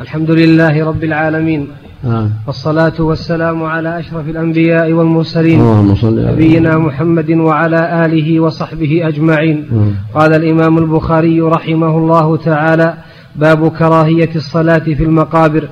الحمد لله رب العالمين آه. والصلاة والسلام على أشرف الأنبياء والمرسلين نبينا محمد وعلى آله وصحبه أجمعين آه. قال الإمام البخاري رحمه الله تعالى باب كراهية الصلاة في المقابر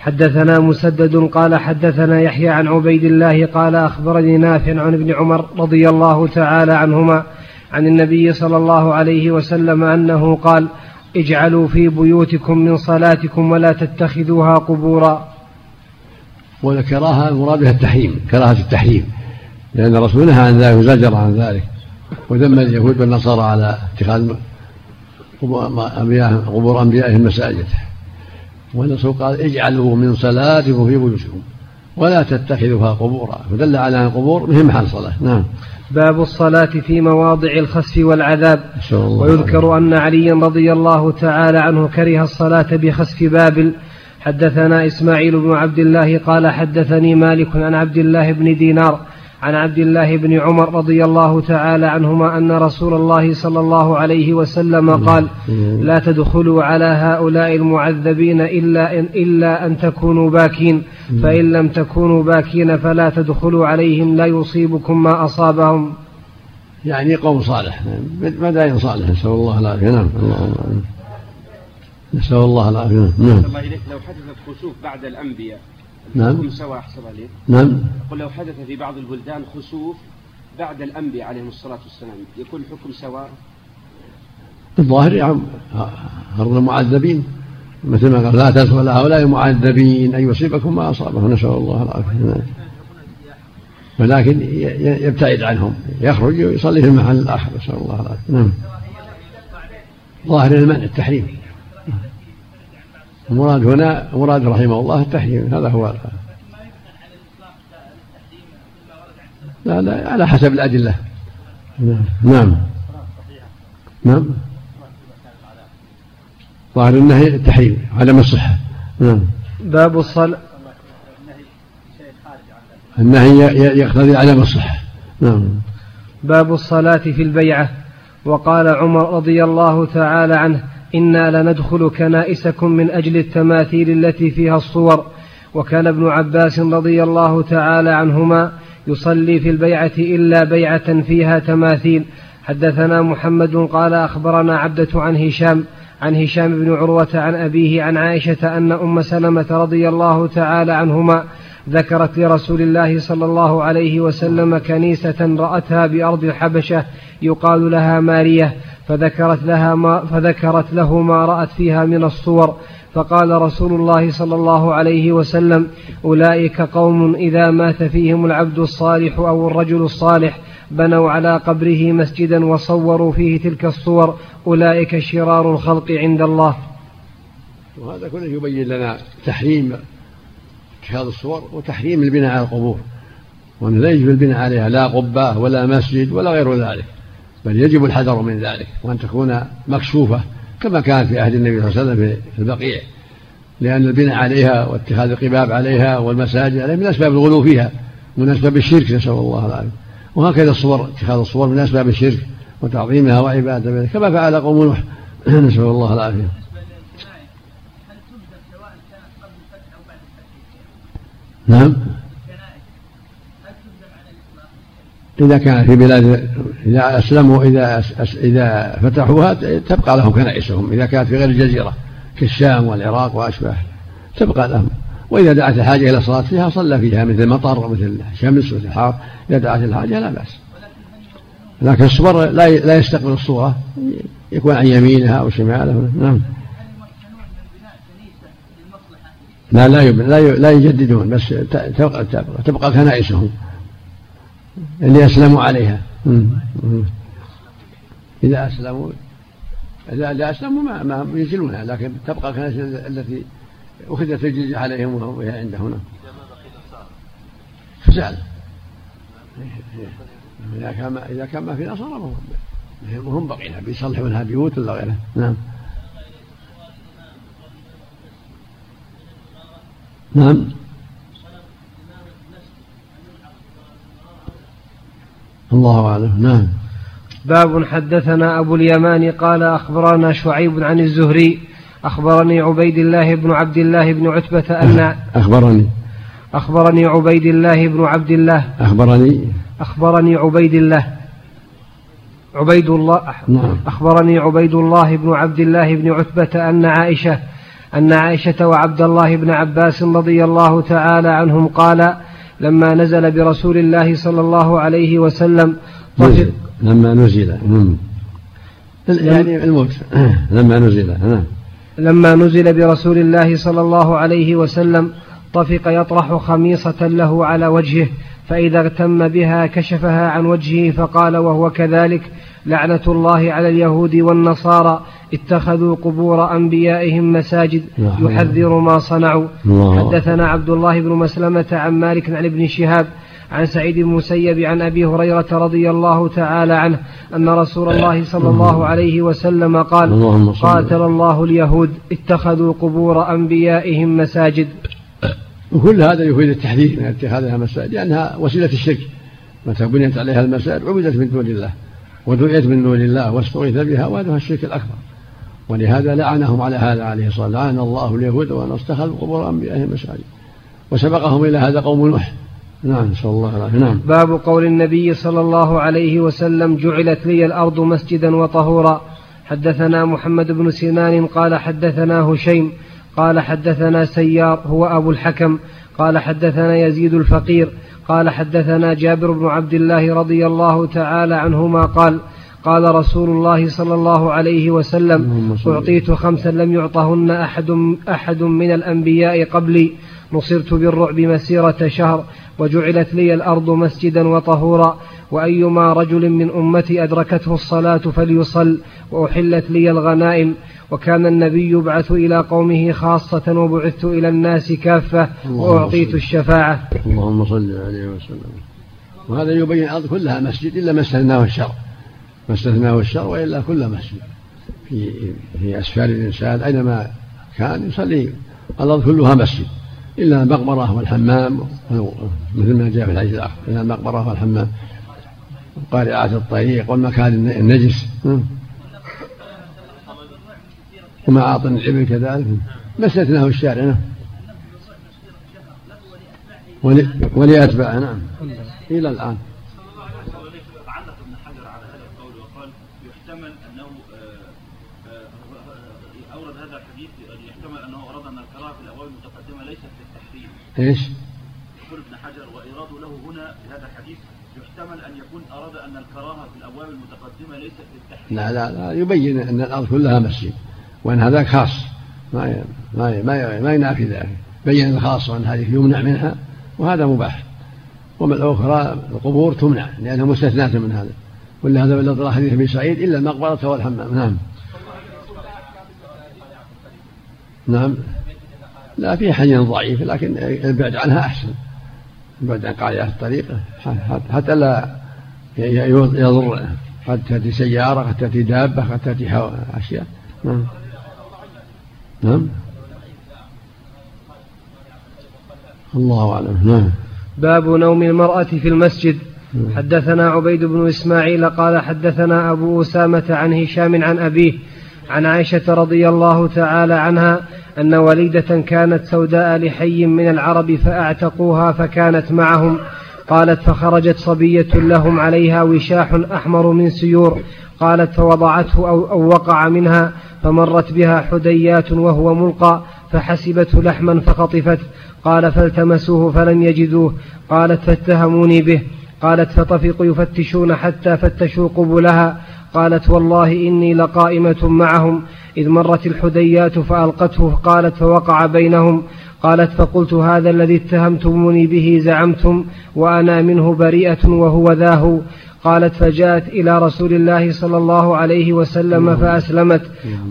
حدثنا مسدد قال حدثنا يحيى عن عبيد الله قال أخبرني نافع عن ابن عمر رضي الله تعالى عنهما عن النبي صلى الله عليه وسلم أنه قال اجعلوا في بيوتكم من صلاتكم ولا تتخذوها قبورا. والكراهة المراد بها التحريم كراهة التحريم. لأن الرسول نهى عن ذلك وزجر عن ذلك. وذم اليهود والنصارى على اتخاذ قبور أنبيائهم مساجد والرسول قال اجعلوا من صلاتكم في بيوتكم. ولا تتخذوها قبورا. فدل على أن القبور مهم محل صلاة. نعم. باب الصلاة في مواضع الخسف والعذاب. ويذكر أن عليا رضي الله تعالى عنه كره الصلاة بخسف بابل. حدثنا إسماعيل بن عبد الله قال حدثني مالك عن عبد الله بن دينار عن عبد الله بن عمر رضي الله تعالى عنهما أن رسول الله صلى الله عليه وسلم قال لا تدخلوا على هؤلاء المعذبين إلا إن, إلا أن تكونوا باكين فإن لم تكونوا باكين فلا تدخلوا عليهم لا يصيبكم ما أصابهم. يعني قوم صالح. مدائن صالح؟ نسأل الله العافية. نعم. الله نسأل الله العافية. نعم. لو حدثت خسوف بعد الأنبياء نعم. سواء أحسن عليك. نعم. قل لو حدث في بعض البلدان خسوف بعد الأنبياء عليهم الصلاة والسلام يكون الحكم سواء؟ الظاهر يا عم هؤلاء المعذبين. مثل ما قال لا تدخل هؤلاء المعذبين أن يصيبكم ما أصابهم نسأل الله العافية. ولكن يبتعد عنهم يخرج ويصلي في المحل الآخر نسأل الله العافية. نعم. ظاهر المنع التحريم. المراد هنا مراد رحمه الله التحريم هذا هو. لا لا على حسب الأدلة. نعم. نعم. ظاهر النهي التحريم عدم الصحة نعم. باب الصلاة. النهي يقتضي عدم الصحة نعم. باب الصلاة في البيعة. وقال عمر رضي الله تعالى عنه إنا لندخل كنائسكم من أجل التماثيل التي فيها الصور. وكان ابن عباس رضي الله تعالى عنهما يصلي في البيعة إلا بيعة فيها تماثيل. حدثنا محمد قال أخبرنا عبدة عن هشام عن هشام بن عروة عن أبيه عن عائشة أن أم سلمة رضي الله تعالى عنهما ذكرت لرسول الله صلى الله عليه وسلم كنيسة رأتها بأرض الحبشة يقال لها مارية فذكرت, لها ما فذكرت له ما رأت فيها من الصور. فقال رسول الله صلى الله عليه وسلم أولئك قوم إذا مات فيهم العبد الصالح أو الرجل الصالح بنوا على قبره مسجدا وصوروا فيه تلك الصور. أولئك شرار الخلق عند الله. وهذا كله يبين لنا تحريم اتخاذ الصور وتحريم البناء على القبور. وأنه لا يجب البناء عليها لا قبة ولا مسجد ولا غير ذلك بل يجب الحذر من ذلك وأن تكون مكشوفة كما كانت في عهد النبي صلى الله عليه وسلم في البقيع. لأن البناء عليها واتخاذ القباب عليها والمساجد عليها من أسباب الغلو فيها من أسباب الشرك نسأل الله العافية. وهكذا الصور اتخاذ الصور من أسباب الشرك وتعظيمها وعبادة كما فعل قوم نوح نسأل الله العافية. نعم. إذا كان في بلاد إذا أسلموا إذا إذا فتحوها تبقى لهم كنائسهم. إذا كانت في غير الجزيرة كالشام والعراق وأشباه تبقى لهم. وإذا دعت الحاجة إلى الصلاة فيها صلى فيها مثل مطر مثل شمس مثل حار إذا دعت الحاجة لا بأس. لكن الصور لا لا يستقبل الصورة. يكون عن يمينها أو شمالها. نعم. لا لا لا لا يجددون بس تبقى, تبقى كنائسهم اللي أسلموا عليها. إذا أسلموا إذا أسلموا ما, ما ينزلونها لكن تبقى الكنائس التي أخذت الجزية عليهم وهي عنده هنا. إذا كان إذا كان ما في نصارى هم بقينا بيصلحونها بيوت ولا غيرها نعم. نعم. الله أعلم. نعم. باب حدثنا أبو اليمان قال أخبرنا شعيب عن الزهري أخبرني عبيد الله بن عبد الله بن عتبة أن أخبرني. أخبرني عبيد الله بن عبد الله. أخبرني. أخبرني عبيد الله. عبيد الله. نعم. أخبرني عبيد الله بن عبد الله بن عتبة أن عائشة أن عائشة وعبد الله بن عباس رضي الله تعالى عنهم قال لما نزل برسول الله صلى الله عليه وسلم نزل. لما نزل. نعم. يعني الموت. لما نزل. نعم. لما نزل برسول الله صلى الله عليه وسلم طفق يطرح خميصة له على وجهه فإذا اغتم بها كشفها عن وجهه فقال وهو كذلك لعنة الله على اليهود والنصارى اتخذوا قبور أنبيائهم مساجد يحذر ما صنعوا. حدثنا عبد الله بن مسلمة عن مالك عن ابن شهاب عن سعيد بن المسيب عن أبي هريرة رضي الله تعالى عنه أن رسول الله صلى الله عليه وسلم قال قاتل الله اليهود اتخذوا قبور أنبيائهم مساجد. وكل هذا يفيد التحذير من اتخاذها مساجد لأنها وسيلة الشرك. متى بنيت عليها المساجد عبدت من دون الله ودعيت من دون الله واستغيث بها وهذا الشرك الأكبر. ولهذا لعنهم على هذا عليه الصلاة والسلام. لعن الله اليهود وأن اتخذوا قبور أنبيائهم مساجد وسبقهم إلى هذا قوم نوح. نعم صلى الله عليه نعم. باب قول النبي صلى الله عليه وسلم جعلت لي الأرض مسجدا وطهورا. حدثنا محمد بن سنان قال حدثنا هشيم قال حدثنا سيار هو أبو الحكم. قال حدثنا يزيد الفقير قال حدثنا جابر بن عبد الله رضي الله تعالى عنهما قال قال رسول الله صلى الله عليه وسلم أعطيت خمسا لم يعطهن أحد, أحد من الأنبياء قبلي. نصرت بالرعب مسيرة شهر وجعلت لي الأرض مسجدا وطهورا. وأيما رجل من أمتي أدركته الصلاة فليصل وأحلت لي الغنائم. وكان النبي يبعث إلى قومه خاصة وبعثت إلى الناس كافة وأعطيت الشفاعة. اللهم صل عليه وسلم. وهذا يبين الأرض كلها مسجد إلا ما استثناه الشر ما استثناه الشر وإلا كل مسجد في في أسفار الإنسان أينما كان يصلي الأرض كلها مسجد إلا المقبرة والحمام مثل ما جاء في الحديث الآخر إلا المقبرة والحمام قارعات الطريق والمكان النجس. ومعاطن الإبل كذلك. ما استثناه الشارع نعم. ولأتباعه نعم. إلى الآن. إيش؟ يقول ابن حجر وإيراد له هنا في هذا الحديث يحتمل أن يكون أراد أن الكراهة في الأبواب المتقدمة ليست للتحريم. لا لا لا يبين أن الأرض كلها مسجد وأن هذا خاص. ما ما ما, ما ينافي ذلك. بين الخاص وأن هذه يمنع منها وهذا مباح. ومن الأخرى القبور تمنع لأنها مستثناة من هذا. ولا هذا من حديث أبي سعيد إلا المقبرة والحمام. نعم. نعم. لا في حديث ضعيف لكن البعد عنها أحسن. البعد عن قاعدة الطريق حتى لا يضر قد تأتي سيارة قد تأتي دابة قد تأتي أشياء. نعم. نعم. الله أعلم. نعم. باب نوم المرأة في المسجد. نعم. حدثنا عبيد بن إسماعيل قال حدثنا أبو أسامة عن هشام عن أبيه عن عائشة رضي الله تعالى عنها أن وليدة كانت سوداء لحي من العرب فأعتقوها فكانت معهم. قالت فخرجت صبية لهم عليها وشاح أحمر من سيور. قالت فوضعته أو, أو وقع منها فمرت بها حديات وهو ملقى فحسبته لحما فخطفته قال فالتمسوه فلم يجدوه. قالت فاتهموني به. قالت فطفقوا يفتشون حتى فتشوا قبلها. قالت والله إني لقائمة معهم. إذ مرت الحديات فألقته قالت فوقع بينهم قالت فقلت هذا الذي اتهمتموني به زعمتم وأنا منه بريئة وهو ذاه قالت فجاءت إلى رسول الله صلى الله عليه وسلم فأسلمت.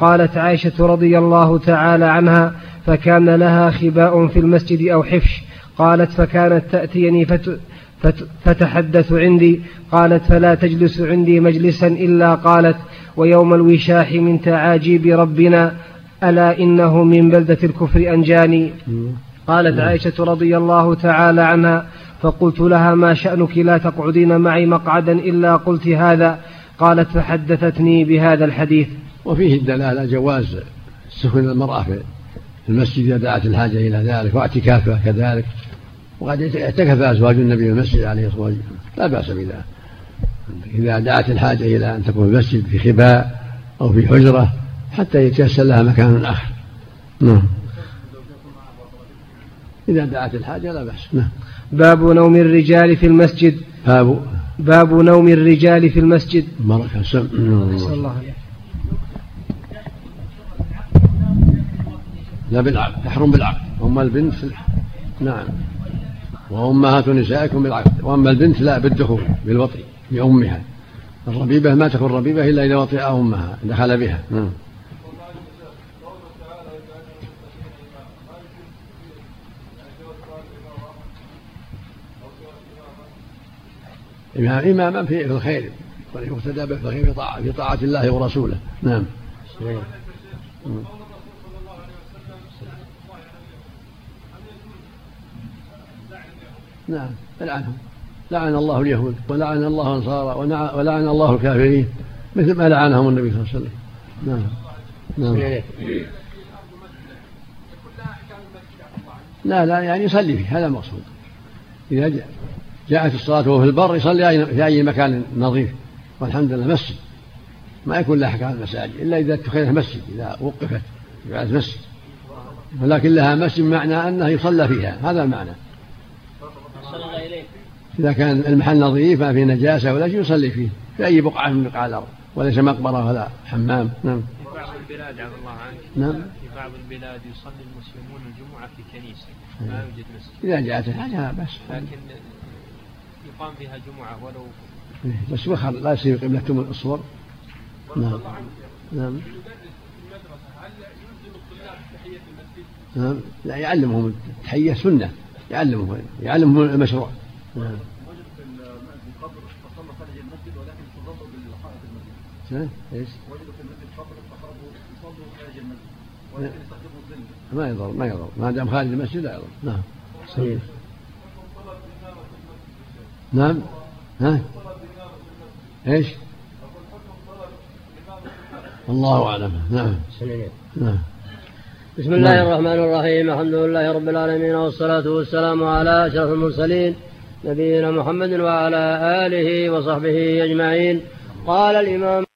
قالت عائشة رضي الله تعالى عنها فكان لها خباء في المسجد أو حفش. قالت فكانت تأتيني فت فتحدث عندي. قالت فلا تجلس عندي مجلسا إلا قالت ويوم الوشاح من تعاجيب ربنا ألا إنه من بلدة الكفر أنجاني؟ قالت عائشة رضي الله تعالى عنها فقلت لها ما شأنك لا تقعدين معي مقعدا إلا قلت هذا. قالت فحدثتني بهذا الحديث. وفيه الدلالة جواز سكن المرأة في المسجد إذا دعت الحاجة إلى ذلك واعتكافها كذلك. وقد اعتكف أزواج النبي في المسجد عليه الصلاة والسلام. لا بأس بذلك. إذا دعت الحاجة إلى أن تكون في المسجد في خباء أو في حجرة حتى يتيسر لها مكان آخر. نعم. إذا دعت الحاجة لا بأس. نعم. باب نوم الرجال في المسجد. باب. باب نوم الرجال في المسجد. بركة سم الله عليه لا بالعقد يحرم بالعقد أما البنت نعم. وأمهات نسائكم بالعقد وأما البنت لا بالدخول بالوطي. بأمها الربيبة ما تكون ربيبة إلا إذا وطئ أمها دخل بها. نعم. إماما في الخير يقتدى به في الخير في طاعة, في طاعة الله ورسوله. نعم. نعم. لعنهم لعن الله اليهود ولعن الله النصارى ولعن الله الكافرين مثل ما لعنهم النبي صلى الله عليه وسلم. نعم. نعم. لا لا يعني يصلي فيه هذا المقصود. إذا جاءت الصلاة وهو في البر يصلي في أي مكان نظيف. والحمد لله مسجد. ما يكون لها أحكام المساجد إلا إذا اتخذت مسجد إذا وقفت جعلت مسجد. ولكن لها مسجد بمعنى أنه يصلى فيها هذا المعنى. إذا كان المحل نظيف ما فيه نجاسة ولا شيء يصلي فيه في أي بقعة من بقاع الأرض وليس مقبرة ولا حمام. نعم. في بعض البلاد عبد الله عنك نعم. في بعض البلاد يصلي المسلمون الجمعة في كنيسة ما نعم. يوجد مسجد. إذا جاءت الحاجة لا بأس. لكن يقام فيها جمعة ولو إيه، بس وخر لا يصير قبلتهم الصور نعم. نعم. نعم. لا يعلمهم التحية سنة يعلمهم يعلمهم المشروع. نعم. إيش؟ وجدوا في المسجد. قبر يصلوا خارج المسجد ولكن يستخدموا الظل. ما يضر ما يضر. ما دام خارج المسجد لا يضر. نعم. صحيح. نعم. ها؟ إيش؟ الله أعلم. نعم. نعم. بسم الله الرحمن الرحيم. الحمد لله رب العالمين والصلاة والسلام على أشرف المرسلين نبينا محمد وعلى آله وصحبه أجمعين. قال الإمام